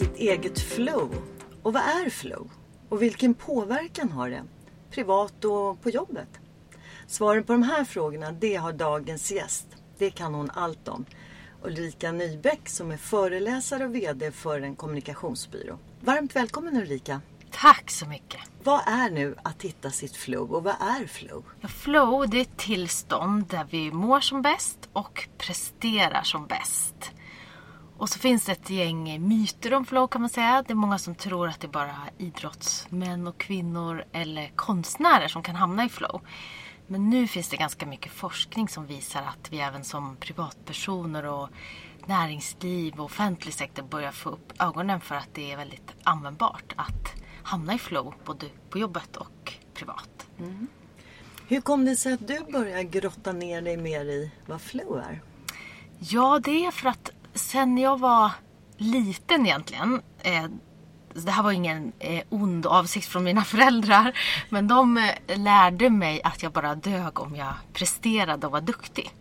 Sitt eget flow? Och vad är flow? Och vilken påverkan har det? Privat och på jobbet? Svaren på de här frågorna, det har dagens gäst. Det kan hon allt om. Ulrika Nybeck som är föreläsare och VD för en kommunikationsbyrå. Varmt välkommen Ulrika! Tack så mycket. Vad är nu att hitta sitt flow och vad är flow? Ja, flow det är ett tillstånd där vi mår som bäst och presterar som bäst. Och så finns det ett gäng myter om flow kan man säga. Det är många som tror att det är bara idrottsmän och kvinnor eller konstnärer som kan hamna i flow. Men nu finns det ganska mycket forskning som visar att vi även som privatpersoner och näringsliv och offentlig sektor börjar få upp ögonen för att det är väldigt användbart att hamna i flow både på jobbet och privat. Hur kom det sig att du började grotta ner dig mer i vad flow är? Ja, det är för att sen jag var liten egentligen. Eh, det här var ingen eh, ond avsikt från mina föräldrar. Men de eh, lärde mig att jag bara dög om jag presterade och var duktig.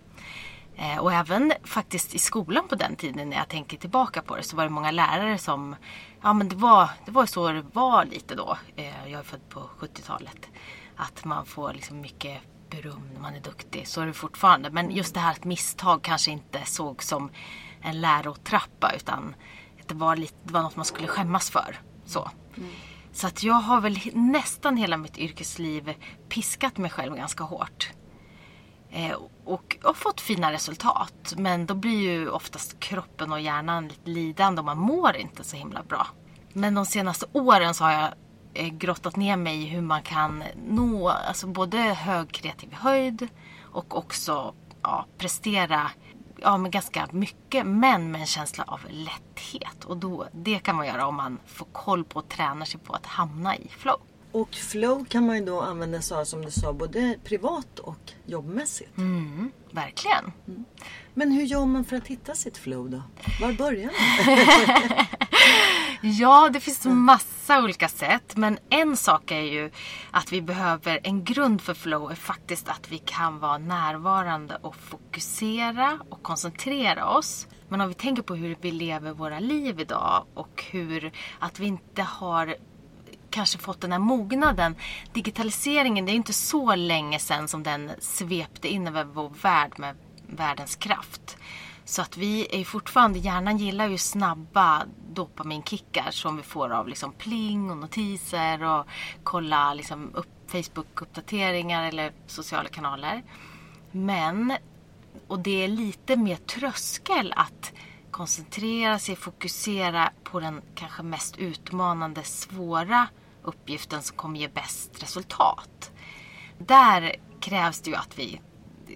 Eh, och även faktiskt i skolan på den tiden när jag tänker tillbaka på det så var det många lärare som Ja men det var, det var så det var lite då. Eh, jag är född på 70-talet. Att man får liksom mycket beröm när man är duktig. Så är det fortfarande. Men just det här att misstag kanske inte såg som en lärotrappa utan det var, lite, det var något man skulle skämmas för. Så. Så att jag har väl nästan hela mitt yrkesliv piskat mig själv ganska hårt. Eh, och och fått fina resultat. Men då blir ju oftast kroppen och hjärnan lite lidande och man mår inte så himla bra. Men de senaste åren så har jag eh, grottat ner mig i hur man kan nå alltså både hög kreativ höjd och också ja, prestera ja, med ganska mycket men med en känsla av lätthet. Och då, det kan man göra om man får koll på och tränar sig på att hamna i flow. Och flow kan man ju då använda sig av som du sa både privat och jobbmässigt. Mm, verkligen. Men hur gör man för att hitta sitt flow då? Var börjar man? Ja, det finns massa olika sätt. Men en sak är ju att vi behöver, en grund för flow är faktiskt att vi kan vara närvarande och fokusera och koncentrera oss. Men om vi tänker på hur vi lever våra liv idag och hur att vi inte har kanske fått den här mognaden. Digitaliseringen, det är inte så länge sedan som den svepte in över vår värld med världens kraft. Så att vi är fortfarande, hjärnan gillar ju snabba dopaminkickar som vi får av liksom pling och notiser och kolla liksom upp Facebook-uppdateringar eller sociala kanaler. Men, och det är lite mer tröskel att koncentrera sig, fokusera på den kanske mest utmanande, svåra uppgiften som kommer ge bäst resultat. Där krävs det ju att vi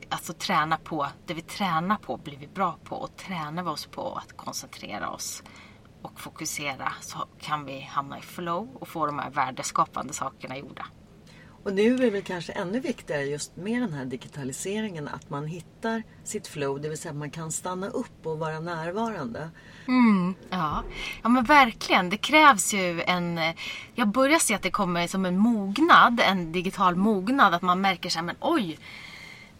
alltså tränar på, det vi tränar på blir vi bra på och tränar vi oss på att koncentrera oss och fokusera så kan vi hamna i flow och få de här värdeskapande sakerna gjorda. Och nu är det väl kanske ännu viktigare just med den här digitaliseringen att man hittar sitt flow, det vill säga att man kan stanna upp och vara närvarande. Mm, ja. ja, men verkligen. Det krävs ju en... Jag börjar se att det kommer som en mognad, en digital mognad. Att man märker så här, men oj,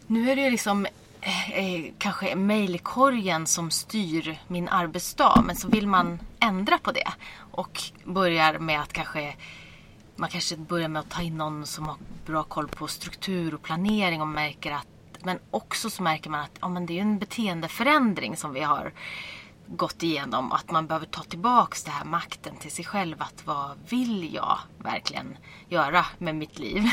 nu är det ju liksom eh, eh, kanske mejlkorgen som styr min arbetsdag. Men så vill man ändra på det och börjar med att kanske man kanske börjar med att ta in någon som har bra koll på struktur och planering och märker att men också så märker man att ja, men det är en beteendeförändring som vi har gått igenom. Att man behöver ta tillbaks den här makten till sig själv. Att vad vill jag verkligen göra med mitt liv?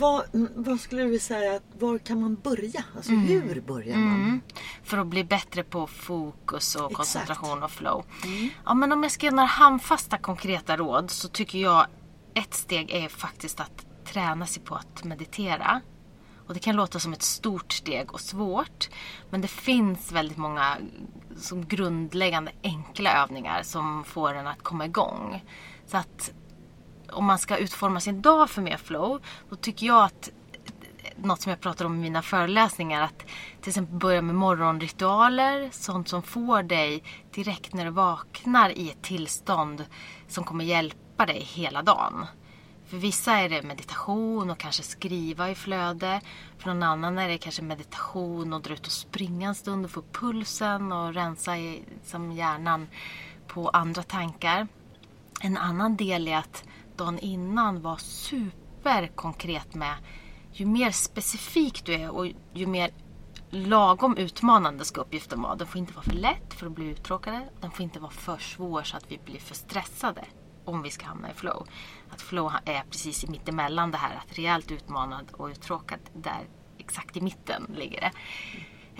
Vad, vad skulle du säga, var kan man börja? Alltså mm. hur börjar man? Mm. För att bli bättre på fokus och Exakt. koncentration och flow. Mm. Ja, men om jag ska ge några handfasta konkreta råd så tycker jag ett steg är faktiskt att träna sig på att meditera. Och det kan låta som ett stort steg och svårt. Men det finns väldigt många som grundläggande enkla övningar som får en att komma igång. Så att om man ska utforma sin dag för mer flow, då tycker jag att något som jag pratar om i mina föreläsningar. Att till exempel börja med morgonritualer. Sånt som får dig direkt när du vaknar i ett tillstånd som kommer hjälpa dig hela dagen. För vissa är det meditation och kanske skriva i flöde. För någon annan är det kanske meditation och dra ut och springa en stund och få upp pulsen och rensa i, som hjärnan på andra tankar. En annan del är att dagen innan vara superkonkret med ju mer specifik du är och ju mer lagom utmanande ska uppgiften vara. Den får inte vara för lätt för att bli uttråkade. Den får inte vara för svår så att vi blir för stressade om vi ska hamna i flow. Att flow är precis mittemellan det här att rejält utmanad och uttråkad. Där exakt i mitten ligger det.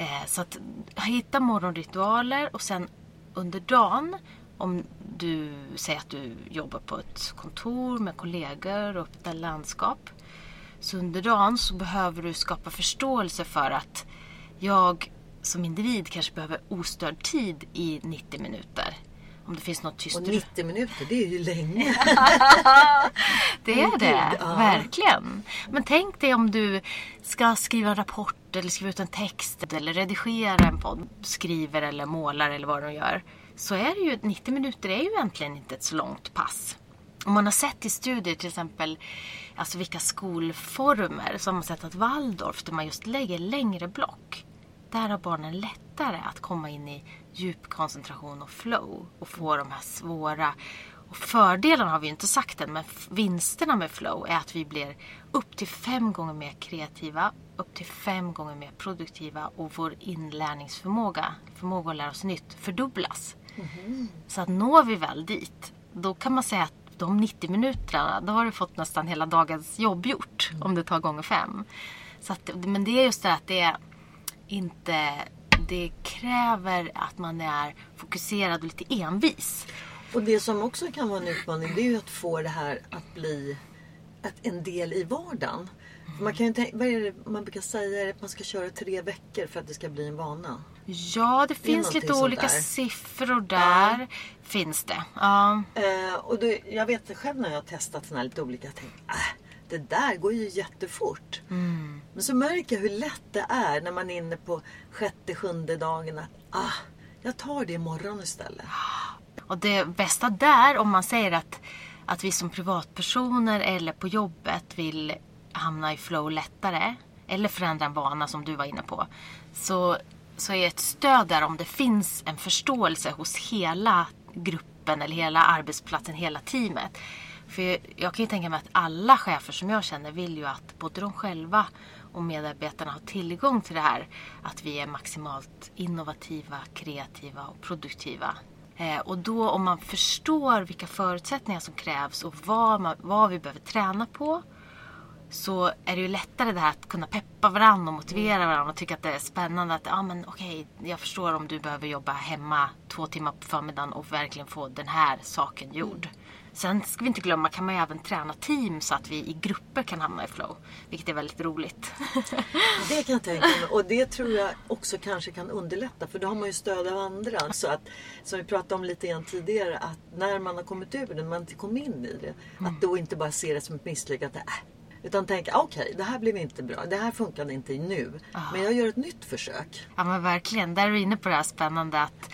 Eh, så att hitta morgonritualer och sen under dagen om du säger att du jobbar på ett kontor med kollegor och öppna landskap. Så under dagen så behöver du skapa förståelse för att jag som individ kanske behöver ostörd tid i 90 minuter. Om det finns något tyst. Och 90 minuter, det är ju länge. det är det, ja. verkligen. Men tänk dig om du ska skriva en rapport eller skriva ut en text eller redigera en podd, skriver eller målar eller vad de gör. Så är det ju, 90 minuter är ju egentligen inte ett så långt pass. Om man har sett i studier till exempel alltså vilka skolformer så har man sett att Waldorf där man just lägger längre block. Där har barnen lättare att komma in i djup koncentration och flow och få de här svåra och fördelarna har vi inte sagt än, men vinsterna med flow är att vi blir upp till fem gånger mer kreativa, upp till fem gånger mer produktiva och vår inlärningsförmåga, förmåga att lära oss nytt, fördubblas. Mm. Så att når vi väl dit, då kan man säga att de 90 minuterna, då har du fått nästan hela dagens jobb gjort. Mm. Om det tar gånger fem. Så att, men det är just det att det är inte... Det kräver att man är fokuserad och lite envis. Och det som också kan vara en utmaning det är ju att få det här att bli ett, en del i vardagen. Man kan ju tänka, vad är det man brukar säga? Att man ska köra tre veckor för att det ska bli en vana. Ja, det finns det lite olika där. siffror där. Ja. Finns det. Ja. Uh, och då, jag vet själv när jag har testat sådana här lite olika. Jag tänkte, äh, det där går ju jättefort. Mm. Men så märker jag hur lätt det är när man är inne på sjätte, sjunde dagen. Att, ah, jag tar det imorgon istället. Och det bästa där, om man säger att, att vi som privatpersoner eller på jobbet vill hamna i flow lättare eller förändra en vana som du var inne på. Så, så är ett stöd där om det finns en förståelse hos hela gruppen eller hela arbetsplatsen, hela teamet. För jag kan ju tänka mig att alla chefer som jag känner vill ju att både de själva och medarbetarna har tillgång till det här. Att vi är maximalt innovativa, kreativa och produktiva. Eh, och då om man förstår vilka förutsättningar som krävs och vad, man, vad vi behöver träna på så är det ju lättare det här att kunna peppa varandra och motivera varandra och tycka att det är spännande att ja men okej, jag förstår om du behöver jobba hemma två timmar på förmiddagen och verkligen få den här saken gjord. Sen ska vi inte glömma kan man ju även träna team så att vi i grupper kan hamna i flow. Vilket är väldigt roligt. det kan jag tänka mig. Och det tror jag också kanske kan underlätta. För då har man ju stöd av andra. Så att, som vi pratade om lite grann tidigare. Att när man har kommit ur det, när man inte kom in i det. Mm. Att då inte bara se det som ett misslyckande. Äh, utan tänka, okej, okay, det här blev inte bra. Det här funkade inte nu. Oh. Men jag gör ett nytt försök. Ja men verkligen. Där är du inne på det här spännande att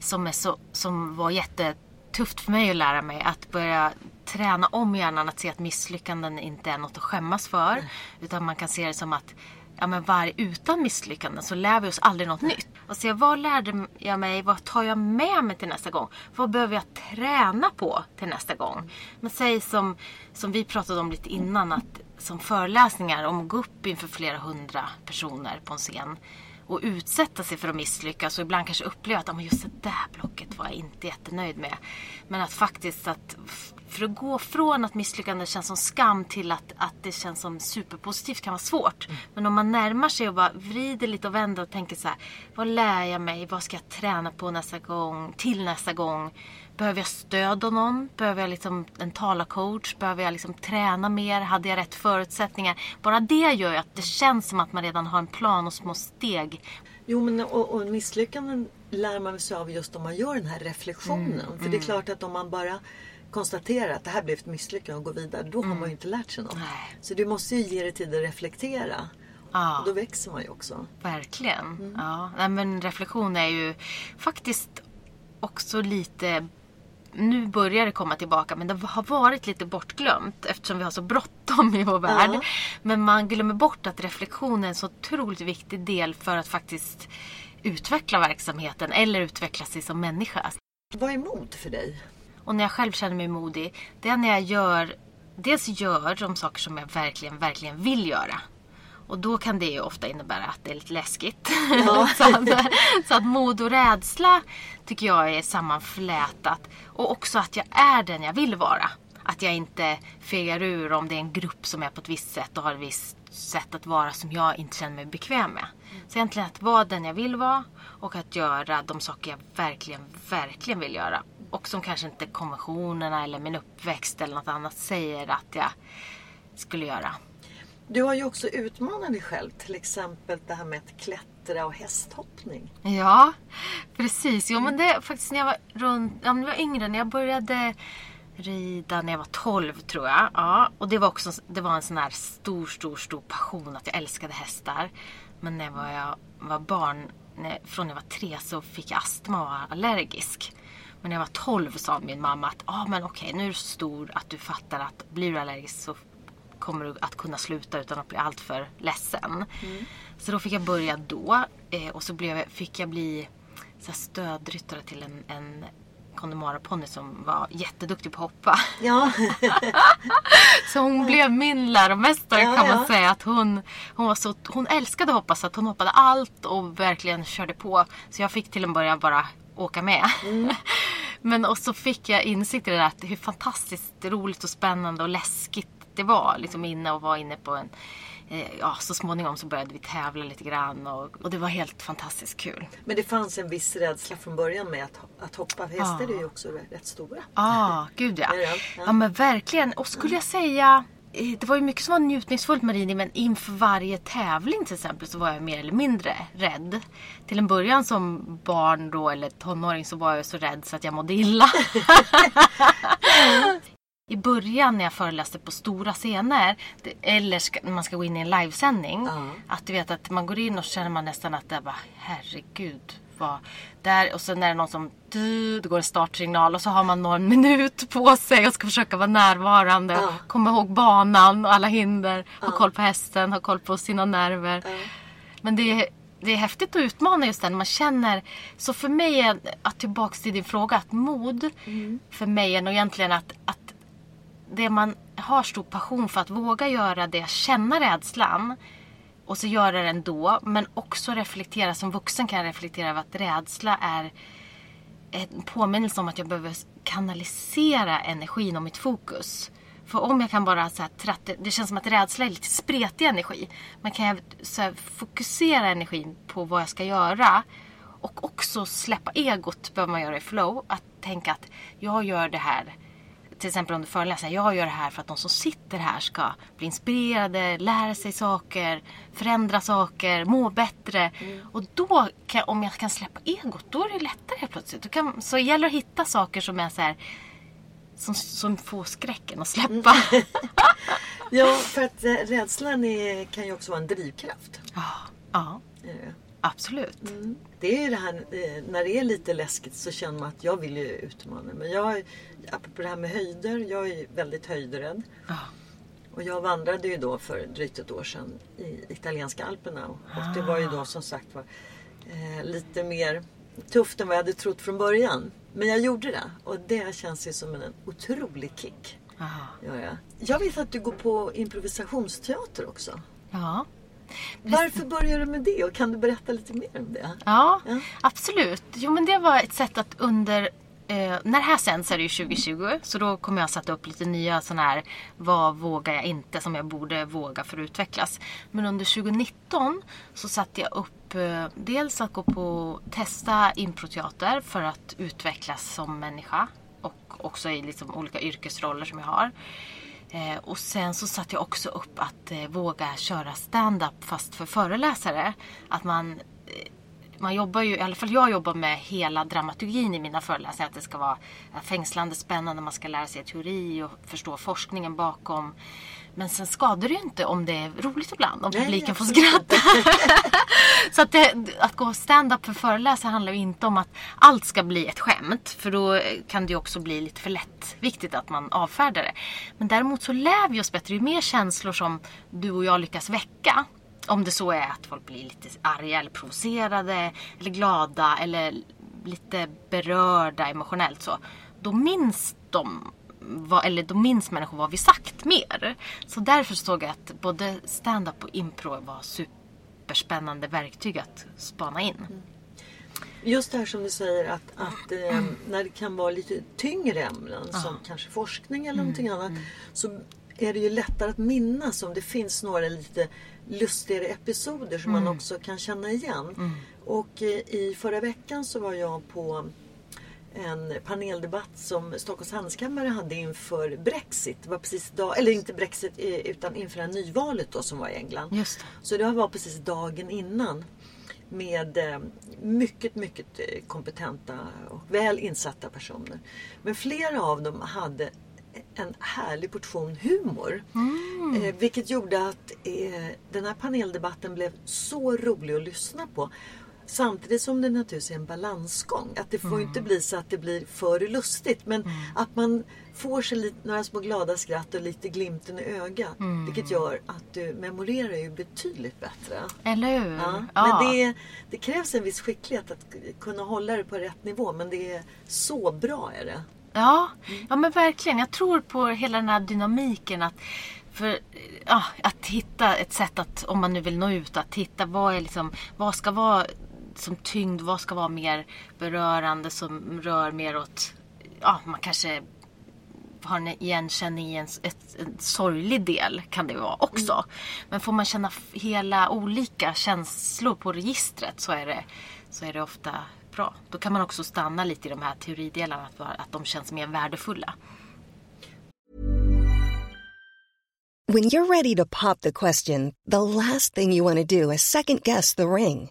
som, är så, som var jättetufft för mig att lära mig. Att börja träna om hjärnan att se att misslyckanden inte är något att skämmas för. Mm. Utan man kan se det som att ja, men var, utan misslyckanden så lär vi oss aldrig något nytt. Och se vad lärde jag mig, vad tar jag med mig till nästa gång? Vad behöver jag träna på till nästa gång? Men säg som, som vi pratade om lite innan, att som föreläsningar om att gå upp inför flera hundra personer på en scen och utsätta sig för att misslyckas och ibland kanske uppleva att just det där blocket var jag inte jättenöjd med. Men att faktiskt att för att gå från att misslyckande känns som skam till att, att det känns som superpositivt kan vara svårt. Mm. Men om man närmar sig och bara vrider lite och vänder och tänker så här. Vad lär jag mig? Vad ska jag träna på nästa gång? Till nästa gång? Behöver jag stöd av någon? Behöver jag liksom en talarcoach? Behöver jag liksom träna mer? Hade jag rätt förutsättningar? Bara det gör ju att det känns som att man redan har en plan och små steg. Jo, men och, och misslyckanden lär man sig av just om man gör den här reflektionen. Mm, För mm. det är mm. klart att om man bara konstaterar att det här blev ett misslyckande och går vidare, då mm. har man ju inte lärt sig något. Nej. Så du måste ju ge dig tid att reflektera. Ja. Och då växer man ju också. Verkligen. Mm. Ja. Nej, men reflektion är ju faktiskt också lite nu börjar det komma tillbaka men det har varit lite bortglömt eftersom vi har så bråttom i vår värld. Ja. Men man glömmer bort att reflektion är en så otroligt viktig del för att faktiskt utveckla verksamheten eller utveckla sig som människa. Vad är mod för dig? Och när jag själv känner mig modig, det är när jag gör, dels gör de saker som jag verkligen, verkligen vill göra. Och då kan det ju ofta innebära att det är lite läskigt. Ja. så, att, så, att, mod och rädsla tycker jag är sammanflätat. Och också att jag är den jag vill vara. Att jag inte fegar ur om det är en grupp som är på ett visst sätt och har ett visst sätt att vara som jag inte känner mig bekväm med. Så egentligen att vara den jag vill vara och att göra de saker jag verkligen, verkligen vill göra. Och som kanske inte konventionerna eller min uppväxt eller något annat säger att jag skulle göra. Du har ju också utmanat dig själv. Till exempel det här med att klättra och hästhoppning. Ja, precis. Jo, men det faktiskt när jag var runt, ja, när jag var yngre, när jag började rida när jag var 12 tror jag. Ja, och det var också det var en sån här stor, stor, stor passion att jag älskade hästar. Men när jag var, jag var barn, när, från när jag var tre så fick jag astma och var allergisk. Men när jag var 12 sa min mamma att ah, men okej, nu är du så stor att du fattar att blir du allergisk så kommer du att kunna sluta utan att bli alltför ledsen. Mm. Så då fick jag börja då eh, och så blev, fick jag bli så stödryttare till en, en Connemara-ponny som var jätteduktig på att hoppa. Ja. så hon blev min läromästare ja, kan man ja. säga. Att hon, hon, var så, hon älskade att hoppa så att hon hoppade allt och verkligen körde på. Så jag fick till en början bara åka med. Mm. Men och så fick jag insikt i det där att hur fantastiskt roligt och spännande och läskigt det var. Liksom inne och var inne på en eh, ja, så småningom så började vi tävla lite grann och, och, det var helt fantastiskt kul. Men det fanns en viss rädsla från början med att, att hoppa. Hästar ja. är ju också rätt stora. Ah, gud ja. ja. Ja men verkligen. Och skulle jag säga det var ju mycket som var njutningsfullt med ridning men inför varje tävling till exempel så var jag mer eller mindre rädd. Till en början som barn då eller tonåring så var jag så rädd så att jag mådde illa. I början när jag föreläste på stora scener eller ska, när man ska gå in i en livesändning. Uh. Att du vet att man går in och så känner man nästan att det bara herregud vara där och sen är det någon som det går en startsignal och så har man någon minut på sig och ska försöka vara närvarande. Ja. Komma ihåg banan och alla hinder. Ja. Ha koll på hästen, ha koll på sina nerver. Ja. Men det är, det är häftigt att utmana just det man känner. Så för mig är, att tillbaka till din fråga, att mod mm. för mig är nog egentligen att, att det man har stor passion för att våga göra det, känna rädslan och så göra det ändå. Men också reflektera, som vuxen kan jag reflektera över att rädsla är en påminnelse om att jag behöver kanalisera energin och mitt fokus. För om jag kan bara så här, tratt... det känns som att rädsla är lite spretig energi. Men kan jag så här, fokusera energin på vad jag ska göra och också släppa egot behöver man göra i flow. Att tänka att jag gör det här till exempel under föreläsningar, jag gör det här för att de som sitter här ska bli inspirerade, lära sig saker, förändra saker, må bättre. Mm. Och då, kan, om jag kan släppa egot, då är det lättare helt plötsligt. Kan, så det gäller att hitta saker som är så här, som, som får skräcken att släppa. Mm. ja, för att eh, rädslan är, kan ju också vara en drivkraft. Ja, ja. Absolut. Mm. Det är det här eh, när det är lite läskigt så känner man att jag vill ju utmana. Men jag, apropå det här med höjder, jag är väldigt höjdrädd. Oh. Och jag vandrade ju då för drygt ett år sedan i italienska alperna. Och det var ju då som sagt var eh, lite mer tufft än vad jag hade trott från början. Men jag gjorde det och det känns ju som en otrolig kick. Gör jag. jag vet att du går på improvisationsteater också. Ja. Varför började du med det och kan du berätta lite mer om det? Ja, Ja. absolut. Jo men det var ett sätt att under Eh, när det här sänds är det ju 2020 så då kommer jag sätta upp lite nya sådana här vad vågar jag inte som jag borde våga för att utvecklas. Men under 2019 så satte jag upp eh, dels att gå på testa improteater för att utvecklas som människa och också i liksom olika yrkesroller som jag har. Eh, och sen så satte jag också upp att eh, våga köra stand-up fast för föreläsare. Att man, eh, man jobbar ju, i alla fall jag jobbar med hela dramaturgin i mina föreläsningar. Att det ska vara eh, fängslande, spännande, man ska lära sig teori och förstå forskningen bakom. Men sen skadar det ju inte om det är roligt ibland, om Nej, publiken får skratta. Så att, det, att gå stand-up för föreläsare handlar ju inte om att allt ska bli ett skämt. För då kan det ju också bli lite för lättviktigt att man avfärdar det. Men däremot så lär vi oss bättre. Ju mer känslor som du och jag lyckas väcka. Om det så är att folk blir lite arga eller provocerade. Eller glada eller lite berörda emotionellt så. Då minns de vad, eller då minns människor vad vi sagt mer. Så därför såg jag att både stand-up och impro var superspännande verktyg att spana in. Just det här som du säger att, att eh, när det kan vara lite tyngre ämnen som kanske forskning eller någonting annat så är det ju lättare att minnas om det finns några lite lustigare episoder som man också kan känna igen. Och eh, i förra veckan så var jag på en paneldebatt som Stockholms handelskammare hade inför Brexit. Det var precis dag, eller inte Brexit eh, utan inför det nyvalet då som var i England. Just. Så det var precis dagen innan. Med eh, mycket, mycket eh, kompetenta och väl insatta personer. Men flera av dem hade en härlig portion humor. Eh, vilket gjorde att eh, den här paneldebatten blev så rolig att lyssna på. Samtidigt som det naturligtvis är en balansgång. Att det får ju inte bli så att det blir för lustigt. Men att man får sig lite, några små glada skratt och lite glimten i ögat. Vilket gör att du memorerar ju betydligt bättre. Eller hur? Ja, Ja. Men det, det krävs en viss skicklighet att kunna hålla det på rätt nivå. Men det är så bra är det. Ja, ja men verkligen. Jag tror på hela den här dynamiken. Att, för, ja, att hitta ett sätt att, om man nu vill nå ut, att hitta vad, är liksom, vad ska vara som tyngd, vad ska vara mer berörande som rör mer åt, ja man kanske har en igenkänning i en, ett, en sorglig del kan det vara också. Men får man känna hela olika känslor på registret så är det, så är det ofta bra. Då kan man också stanna lite i de här teoridelarna, att, att de känns mer värdefulla. When you're ready to pop the question, the last thing you want to do is second guess the ring.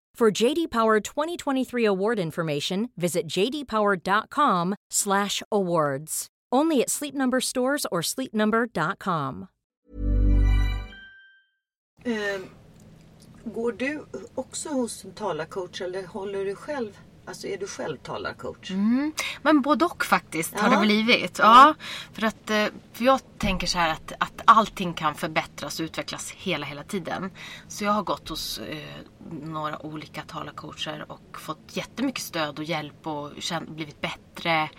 For JD Power 2023 award information, visit jdpower.com/awards. Only at Sleep Number stores or sleepnumber.com. Eh, går du också hos en talarcoach eller håller du själv? Alltså är du själv talarcoach? Mm. Men både och faktiskt har Ja. det blivit. Ja, för, att, eh, för jag tänker så här att, att allting kan förbättras och utvecklas hela, hela tiden. Så jag har gått hos eh, några olika talarcoacher och fått jättemycket stöd och hjälp och känt, blivit bättre.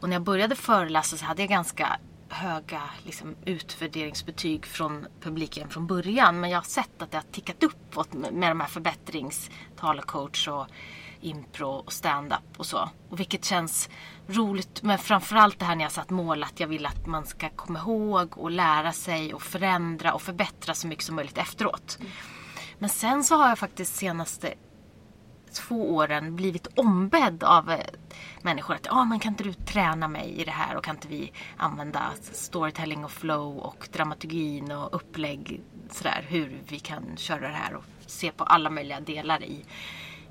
Och när jag började föreläsa så hade jag ganska höga liksom, utvärderingsbetyg från publiken från början. Men jag har sett att det har tickat uppåt med, med de här förbättrings talarcoach och impro och stand-up och så. Och vilket känns roligt. Men framförallt det här när jag satt mål att jag vill att man ska komma ihåg och lära sig och förändra och förbättra så mycket som möjligt efteråt. Men sen så har jag faktiskt senaste två åren blivit ombedd av eh, människor att ah, men kan inte du träna mig i det här och kan inte vi använda storytelling och flow och dramaturgin och upplägg sådär hur vi kan köra det här och se på alla möjliga delar i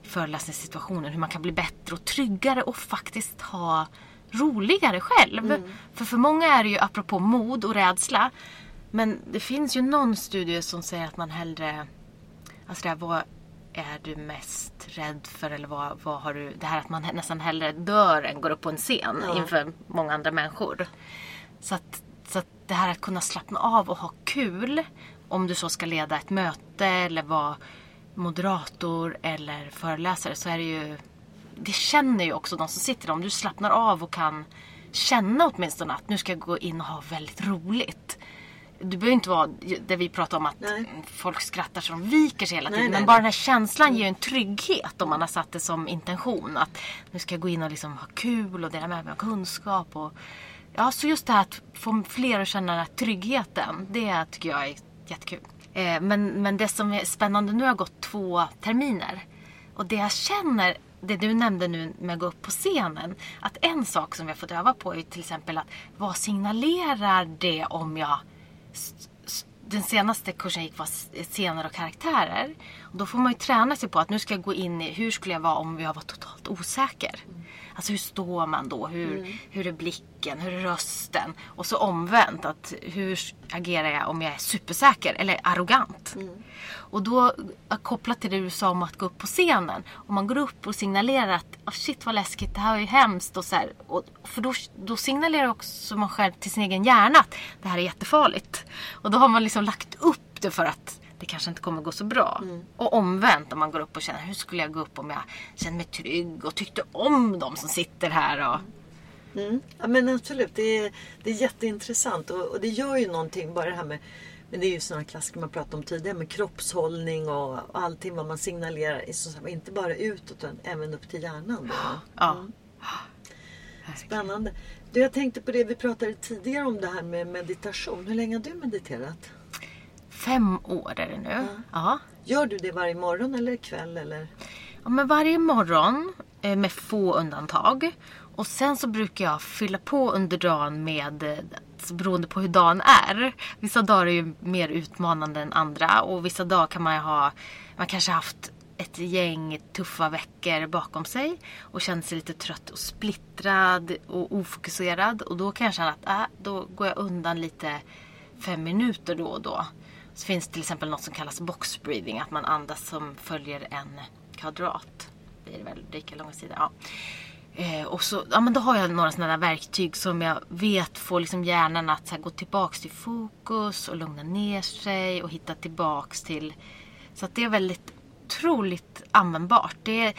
föreläsningssituationen hur man kan bli bättre och tryggare och faktiskt ha roligare själv. För för många är det ju apropå mod och rädsla men det finns ju någon studie som säger att man hellre Alltså det här, vad är du mest rädd för? Eller vad, vad har du... Det här att man nästan hellre dör än går upp på en scen Ja. inför många andra människor. Så att, så att det här att kunna slappna av och ha kul. Om du så ska leda ett möte eller vara moderator eller föreläsare så är det ju... Det känner ju också de som sitter där. Om du slappnar av och kan känna åtminstone att nu ska jag gå in och ha väldigt roligt. Du behöver inte vara det vi pratar om att Nej. folk skrattar så de viker sig hela Nej, tiden. nej, men bara nej. den här känslan ger ju en trygghet om man har satt det som intention. Att nu ska jag gå in och liksom ha kul och dela med mig av kunskap. Och, ja, så just det här att få fler att känna den här tryggheten. Det tycker jag är jättekul. Eh, men, men det som är spännande, nu har gått två terminer. Och det jag känner, det du nämnde nu med att gå upp på scenen. Att en sak som vi har fått öva på är till exempel att vad signalerar det om jag den senaste kursen jag gick var scener och karaktärer. Och då får man ju träna sig på att nu ska jag gå in i hur skulle jag vara om jag var totalt osäker. Mm. Alltså hur står man då? Hur, hur är blicken? Hur är rösten? Och så omvänt. att Hur agerar jag om jag är supersäker eller arrogant? Och då eh, kopplat till det du sa om att gå upp på scenen. Om man går upp och signalerar att oh shit vad läskigt, det här är ju hemskt. Och så här, och, för då, då signalerar också man själv till sin egen hjärna att det här är jättefarligt. Och då har man liksom lagt upp det för att det kanske inte kommer gå så bra. Och omvänt om man går upp och känner hur skulle jag gå upp om jag känner mig trygg och tyckte om de som sitter här. Och, Mm. Ja men absolut, det är, det är jätteintressant och, och det gör ju någonting bara det här med men det är ju sådana klassiker man pratade om tidigare med kroppshållning och, och allting vad man signalerar. Så, inte bara utåt utan även upp till hjärnan. Då. ja. Spännande. Du, jag tänkte på det vi pratade tidigare om det här med meditation. Hur länge har du mediterat? Fem år är det nu. Ja. Gör du det varje morgon eller kväll? Eller? Ja, men varje morgon eh, med få undantag. Och sen så brukar jag fylla på under dagen med eh, beroende på hur dagen är. Vissa dagar är ju mer utmanande än andra och vissa dagar kan man ju ha, man kanske haft ett gäng tuffa veckor bakom sig och känner sig lite trött och splittrad och ofokuserad och då kan jag känna att äh, då går jag undan lite fem minuter då och då. Så finns det till exempel något som kallas box breathing, att man andas som följer en kvadrat. Det är väl lika långa sidor. Ja. Eh, och så, ja, men då har jag några sådana verktyg som jag vet får liksom hjärnan att så här, gå tillbaks till fokus och lugna ner sig och hitta tillbaks till... Så att det är väldigt otroligt användbart. Det är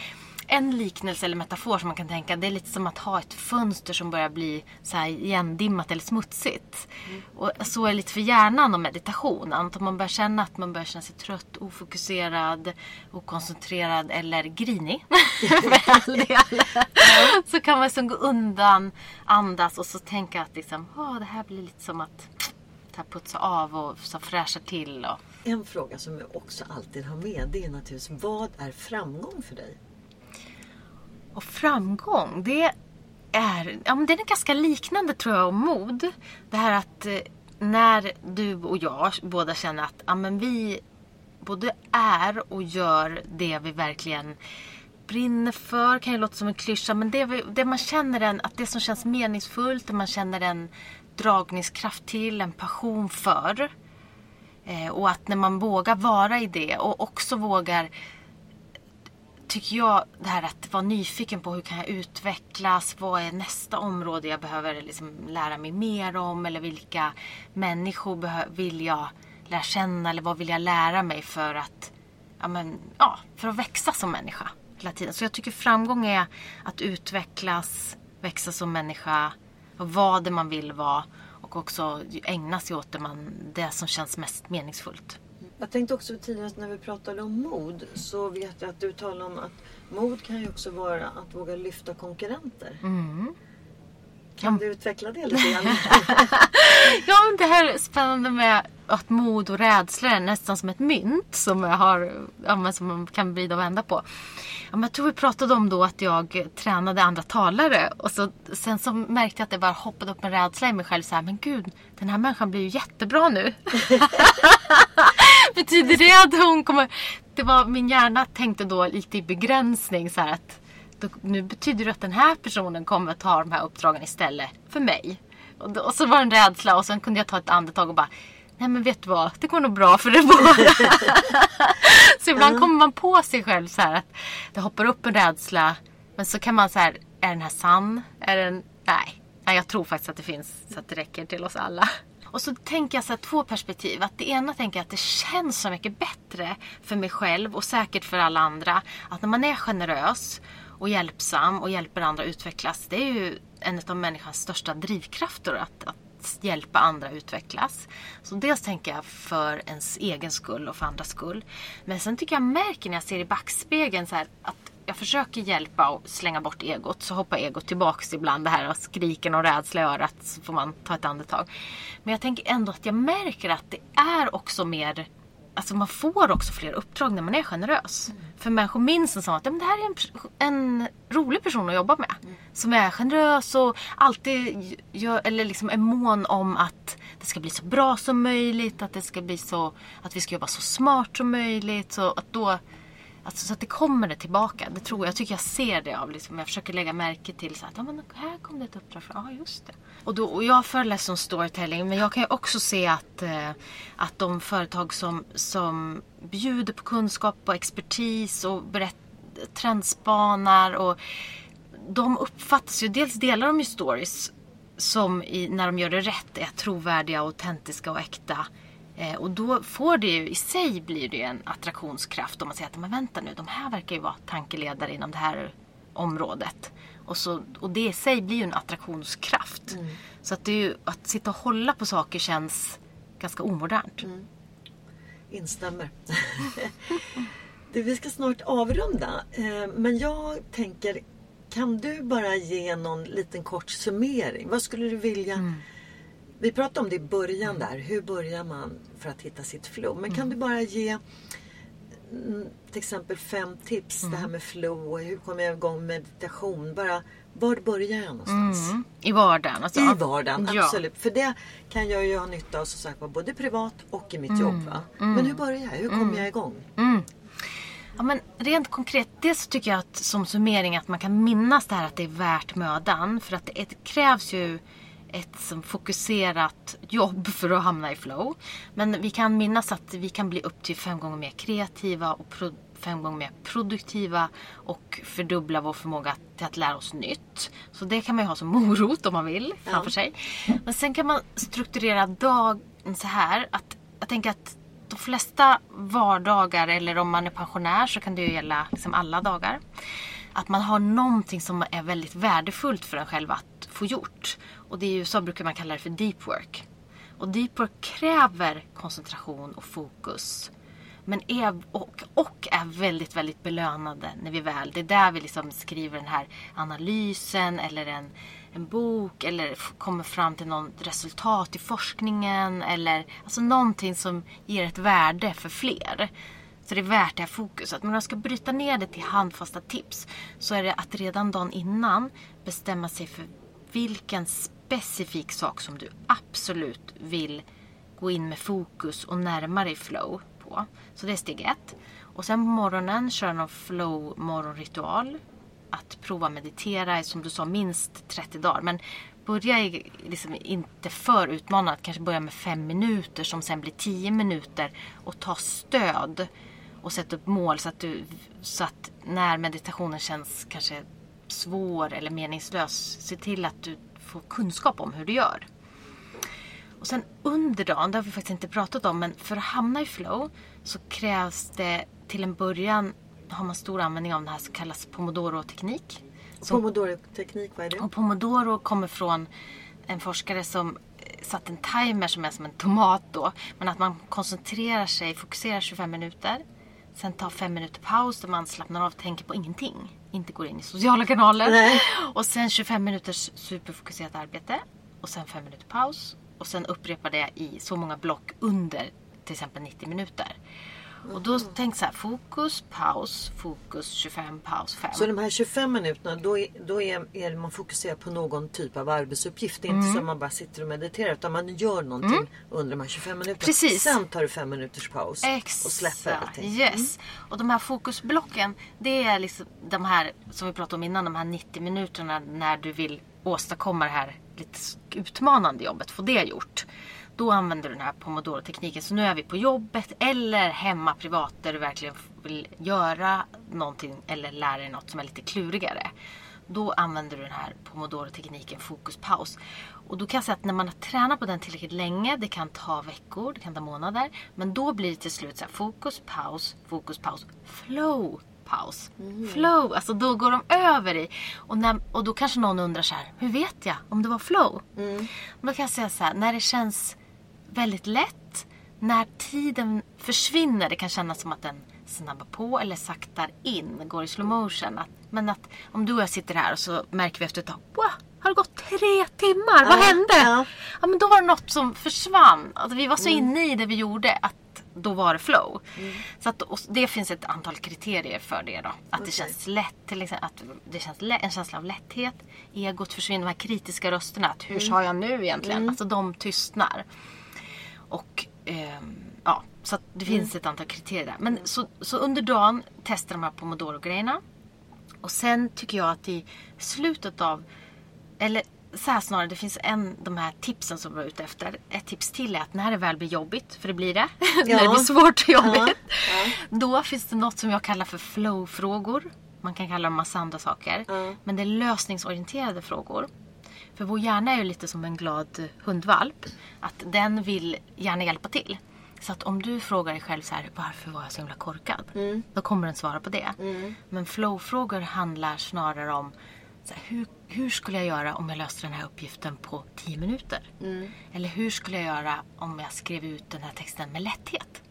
en liknelse eller metafor som man kan tänka. Det är lite som att ha ett fönster som börjar bli så här igendimmat eller smutsigt. Och så är det lite för hjärnan och meditation. Om man börjar känna att man börjar känna sig trött, ofokuserad, okoncentrerad eller grinig. så kan man liksom gå undan, andas och så tänka att liksom, "Åh, det här blir lite som att här putsa av och så fräscha till. Och, En fråga som jag också alltid har med det är naturligtvis vad är framgång för dig? Och framgång, det är, ja, men det är ganska liknande tror jag och mod. Det här att eh, när du och jag båda känner att ja, men vi både är och gör det vi verkligen brinner för. Kan ju låta som en klyscha men det, vi, det man känner en, att det som känns meningsfullt, det man känner en dragningskraft till, en passion för. Eh, och att när man vågar vara i det och också vågar tycker jag det här att vara nyfiken på hur kan jag utvecklas? Vad är nästa område jag behöver liksom lära mig mer om? Eller vilka människor vill jag lära känna? Eller vad vill jag lära mig för att, ja, men, ja, för att växa som människa hela tiden? Så jag tycker framgång är att utvecklas, växa som människa, vara det man vill vara och också ägna sig åt det, man, det som känns mest meningsfullt. Jag tänkte också tidigare när vi pratade om mod så vet jag att du talade om att mod kan ju också vara att våga lyfta konkurrenter. Mm. Kan du utveckla det lite grann? ja, det här är spännande med att mod och rädsla är nästan som ett mynt som, jag har, ja, som man kan vrida och vända på. Ja, men jag tror vi pratade om då att jag tränade andra talare och så, sen så märkte jag att det bara hoppade upp en rädsla i mig själv. Så här, men gud, den här människan blir ju jättebra nu. Betyder det att hon kommer... Det var, min hjärna tänkte då lite i begränsning så här att då, nu betyder det att den här personen kommer att ta de här uppdragen istället för mig. Och, då, och så var det en rädsla och sen kunde jag ta ett andetag och bara Nej men vet du vad, det går nog bra för det båda. så ibland mm. kommer man på sig själv så här att det hoppar upp en rädsla. Men så kan man så här, är den här sann? Är den, nej. nej, jag tror faktiskt att det finns så att det räcker till oss alla. Och så tänker jag så här, två perspektiv. Att det ena tänker jag att det känns så mycket bättre för mig själv och säkert för alla andra. Att när man är generös och hjälpsam och hjälper andra att utvecklas. Det är ju en av människans största drivkrafter att, att hjälpa andra att utvecklas. Så dels tänker jag för ens egen skull och för andras skull. Men sen tycker jag märker när jag ser i backspegeln så här, att jag försöker hjälpa och slänga bort egot. Så hoppar egot tillbaks ibland. Det här och skriken och rädsla i örat. Så får man ta ett andetag. Men jag tänker ändå att jag märker att det är också mer Alltså man får också fler uppdrag när man är generös. Mm. För människor minns en som att det här är en, en rolig person att jobba med. Mm. Som är generös och alltid gör, eller liksom är mån om att det ska bli så bra som möjligt. Att det ska bli så att vi ska jobba så smart som möjligt. Så att då Alltså så att det kommer det tillbaka. Det tror jag. Jag tycker jag ser det av liksom. Jag försöker lägga märke till så att ja, men här kom det ett uppdrag. Ja, ah, just det. Och, då, och jag föreläser om storytelling. Men jag kan ju också se att, eh, att de företag som, som bjuder på kunskap och expertis och berätt, trendspanar och de uppfattas ju. Dels delar de ju stories som i, när de gör det rätt är trovärdiga, autentiska och äkta. Eh, och då får det ju i sig blir det en attraktionskraft om man säger att men vänta nu, de här verkar ju vara tankeledare inom det här området. Och, så, och det i sig blir ju en attraktionskraft. Mm. Så att, ju, att sitta och hålla på saker känns ganska omodernt. Mm. Instämmer. du, vi ska snart avrunda. Eh, men jag tänker, kan du bara ge någon liten kort summering? Vad skulle du vilja mm vi pratade om det i början där. Hur börjar man för att hitta sitt flow? Men kan mm. du bara ge mm, till exempel fem tips. Mm. Det här mm. med flow. Hur kommer jag igång med meditation? Bara, var börjar jag någonstans? Mm. I vardagen? Alltså. I vardagen, ja. absolut. För det kan jag ju ha nytta av som sagt både privat och i mitt mm. jobb. Va? Men hur börjar jag? Hur kommer jag igång? Ja, men rent konkret, dels tycker jag att som summering att man kan minnas det här att det är värt mödan. För att det krävs ju ett fokuserat jobb för att hamna i flow. Men vi kan minnas att vi kan bli upp till fem gånger mer kreativa och fem gånger mer produktiva och fördubbla vår förmåga till att lära oss nytt. Så det kan man ju ha som morot om man vill framför ja. sig. Men sen kan man strukturera dagen så här att jag tänker att de flesta vardagar eller om man är pensionär så kan det ju gälla liksom alla dagar. Att man har någonting som är väldigt värdefullt för en själv att få gjort. Och det är ju så brukar man kalla det för deep work. Och deep work kräver koncentration och fokus. Men är, och, och är väldigt, väldigt belönande när vi väl... Det är där vi liksom skriver den här analysen eller en, en bok eller kommer fram till något resultat i forskningen eller alltså någonting som ger ett värde för fler. Så det är värt det här fokuset. Men om jag ska bryta ner det till handfasta tips så är det att redan dagen innan bestämma sig för vilken specifik sak som du absolut vill gå in med fokus och närma dig flow på. Så det är steg ett. Och sen på morgonen köra någon flow morgonritual. Att prova meditera som du sa minst 30 dagar. Men börja i, liksom inte för utmanande. Kanske börja med fem minuter som sen blir tio minuter. Och ta stöd. Och sätta upp mål så att, du, så att när meditationen känns kanske svår eller meningslös. Se till att du får kunskap om hur du gör. Och sen under dagen, det har vi faktiskt inte pratat om, men för att hamna i flow så krävs det till en början har man stor användning av den här som kallas pomodoro-teknik. Pomodoro-teknik, vad är det? och pomodoro kommer från en forskare som eh, satt en timer som är som en tomat då. Men att man koncentrerar sig, fokuserar 25 minuter. Sen tar fem minuter paus där man slappnar av och tänker på ingenting. Inte går in i sociala kanaler. Nej. Och sen 25 minuters superfokuserat arbete. Och sen fem minuter paus. Och sen upprepar det i så många block under till exempel 90 minuter. Och då tänk så här, fokus, paus, fokus, 25, paus, 5. Så de här 25 minuterna då är, då är, är man fokuserad på någon typ av arbetsuppgift. Det är Mm. inte så att man bara sitter och mediterar utan man gör någonting under de här 25 minuterna. Precis. Sen tar du fem minuters paus Exakt. och släpper allting. Yes. Och de här fokusblocken, det är liksom de här som vi pratade om innan, de här 90 minuterna när du vill åstadkomma det här lite utmanande jobbet, få det gjort. Då använder du den här pomodoro-tekniken. Så nu är vi på jobbet eller hemma privat där du verkligen vill göra någonting eller lära dig något som är lite klurigare. Då använder du den här pomodoro-tekniken fokuspaus. Och då kan jag säga att när man har tränat på den tillräckligt länge, det kan ta veckor, det kan ta månader. Men då blir det till slut så här fokus, paus, fokus, paus, flow, paus. Flow, alltså då går de över i. Och, när, och då kanske någon undrar så här, hur vet jag om det var flow? Då kan jag säga så här, när det känns väldigt lätt, när tiden försvinner, det kan kännas som att den snabbar på eller saktar in, går i slow motion. Att, men att om du och jag sitter här och så märker vi efter ett tag, wow, har det gått tre timmar? Vad Ja, hände? ja. Ja. men då var det något som försvann. Alltså, vi var så inne i det vi gjorde att då var det flow. Så att, det finns ett antal kriterier för det då. Att det känns lätt, till exempel, att det känns lä- en känsla av lätthet. Egot försvinner, de här kritiska rösterna. Att, hur sa jag nu egentligen? Alltså de tystnar. Och ehm, ja, så det finns ett antal kriterier där. Men så, så under dagen testar de här pomodoro-grejerna. Och sen tycker jag att i slutet av, eller så här snarare, det finns en, de här tipsen som vi var ute efter. Ett tips till är att när det väl blir jobbigt, för det blir det, när det blir svårt och jobbigt. Då finns det något som jag kallar för flow-frågor. Man kan kalla dem massa andra saker. Men det är lösningsorienterade frågor. För vår hjärna är ju lite som en glad hundvalp. Att den vill gärna hjälpa till. Så att om du frågar dig själv så här, varför var jag så himla korkad? Då kommer den svara på det. Men flow-frågor handlar snarare om så här, hur, hur skulle jag göra om jag löste den här uppgiften på 10 minuter? Eller hur skulle jag göra om jag skrev ut den här texten med lätthet?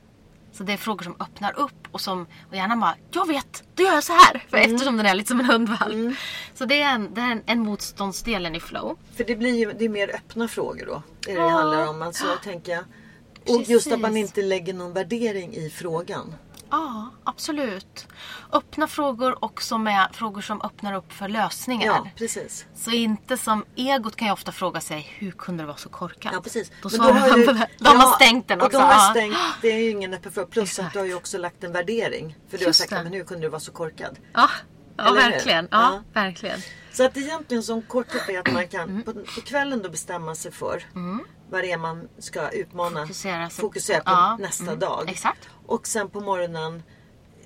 Så det är frågor som öppnar upp och som och hjärnan bara, jag vet, då gör jag så här. För eftersom den är lite som en hundvalp. Så det är, en, det är en, en motståndsdelen i flow. För det blir ju det är mer öppna frågor då. Det är det det Ja. handlar om. Alltså, tänker jag. Och just att man Precis. inte lägger någon värdering i frågan. Ja, absolut. Öppna frågor och som är frågor som öppnar upp för lösningar. Ja, precis. Så inte som egot kan ju ofta fråga sig, hur kunde det vara så korkat? Ja, precis. Då svarar har man på det. Då har man stängt den och också. då har Ja. man stängt, det är ju ingen öppen för. Plus att Exakt. du har ju också lagt en värdering. För du har Just sagt, det. men hur kunde du vara så korkad? Ja, ja verkligen. Ja. Ja, verkligen. Så att egentligen som korthet är att man kan Mm. på, på kvällen då bestämma sig för vad det är man ska utmana. Fokusera fokusera på. Ja, nästa mm, dag. exakt. Och sen på morgonen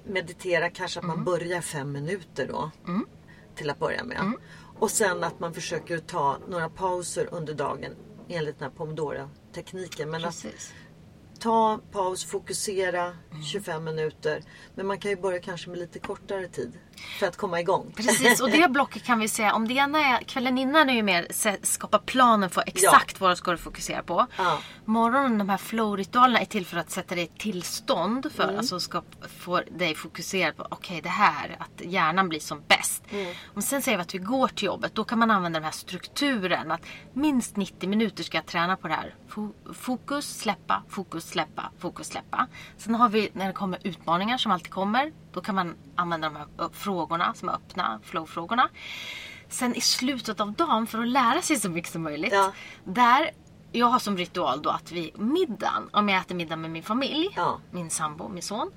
meditera kanske att Mm. man börjar fem minuter då. Till att börja med. Och sen att man försöker ta några pauser under dagen enligt den här pomodoro-tekniken. Men att Precis. ta paus, fokusera 25 minuter. Men man kan ju börja kanske med lite kortare tid. För att komma igång. Precis, och det blocket kan vi säga, om det ena är, kvällen innan är ju mer skapa planen för exakt vad du ska fokusera på. Ja. Morgonen, de här flow-ritualerna är till för att sätta dig i tillstånd. För alltså ska få dig fokuserad på, okej det här, att hjärnan blir som bäst. Om sen säger vi att vi går till jobbet, då kan man använda den här strukturen. Att minst 90 minuter ska jag träna på det här. Fo- Fokus, släppa, fokus, släppa, fokus, släppa. Sen har vi när det kommer utmaningar som alltid kommer. Då kan man använda de här frågorna som är öppna, flow-frågorna. Sen i slutet av dagen, för att lära sig så mycket som möjligt. Ja. Där, jag har som ritual då att vid middagen, om jag äter middag med min familj, Ja. min sambo, min son.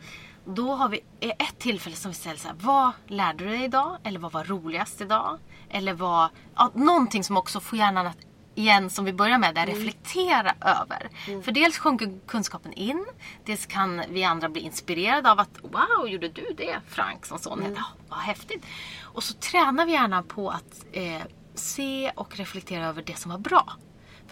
Då har vi ett tillfälle som vi ställer så här, vad lärde du dig idag? Eller vad var roligast idag? Eller vad, ja, någonting som också får hjärnan att igen som vi börjar med, där reflektera över. För dels sjunker kunskapen in, dels kan vi andra bli inspirerade av att wow, gjorde du det Frank som son heter? Ja, vad häftigt. Och så tränar vi gärna på att eh, se och reflektera över det som var bra.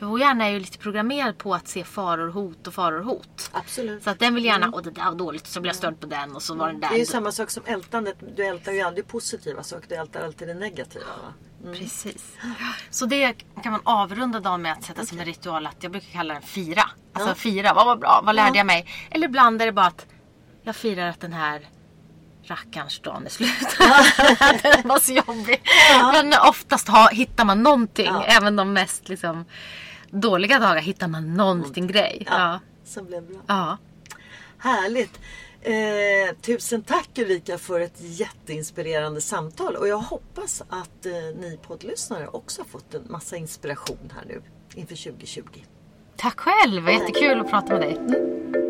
För vår hjärna är ju lite programmerad på att se faror, hot och faror, hot. Absolut. Så att den vill gärna, och det där var dåligt, så blir jag störd på den och så var den där. Det är ju samma sak som ältandet. Du ältar ju aldrig positiva saker, du ältar alltid det negativa. Va? Precis. Så det kan man avrunda dagen med att sätta som en ritual att jag brukar kalla den fira. Alltså Ja. fira, vad var bra, vad lärde Ja. jag mig? Eller ibland är det bara att jag firar att den här rackarns dagen är slut. Den var så jobbig. Men oftast ha, hittar man någonting. Ja. Även de mest liksom, dåliga dagar hittar man någonting grej. Ja. Som blev bra. Ja. Härligt. Eh, tusen tack Ulrika för ett jätteinspirerande samtal. Och jag hoppas att eh, ni poddlyssnare också har fått en massa inspiration här nu inför 2020. Tack själv, jättekul att prata med dig.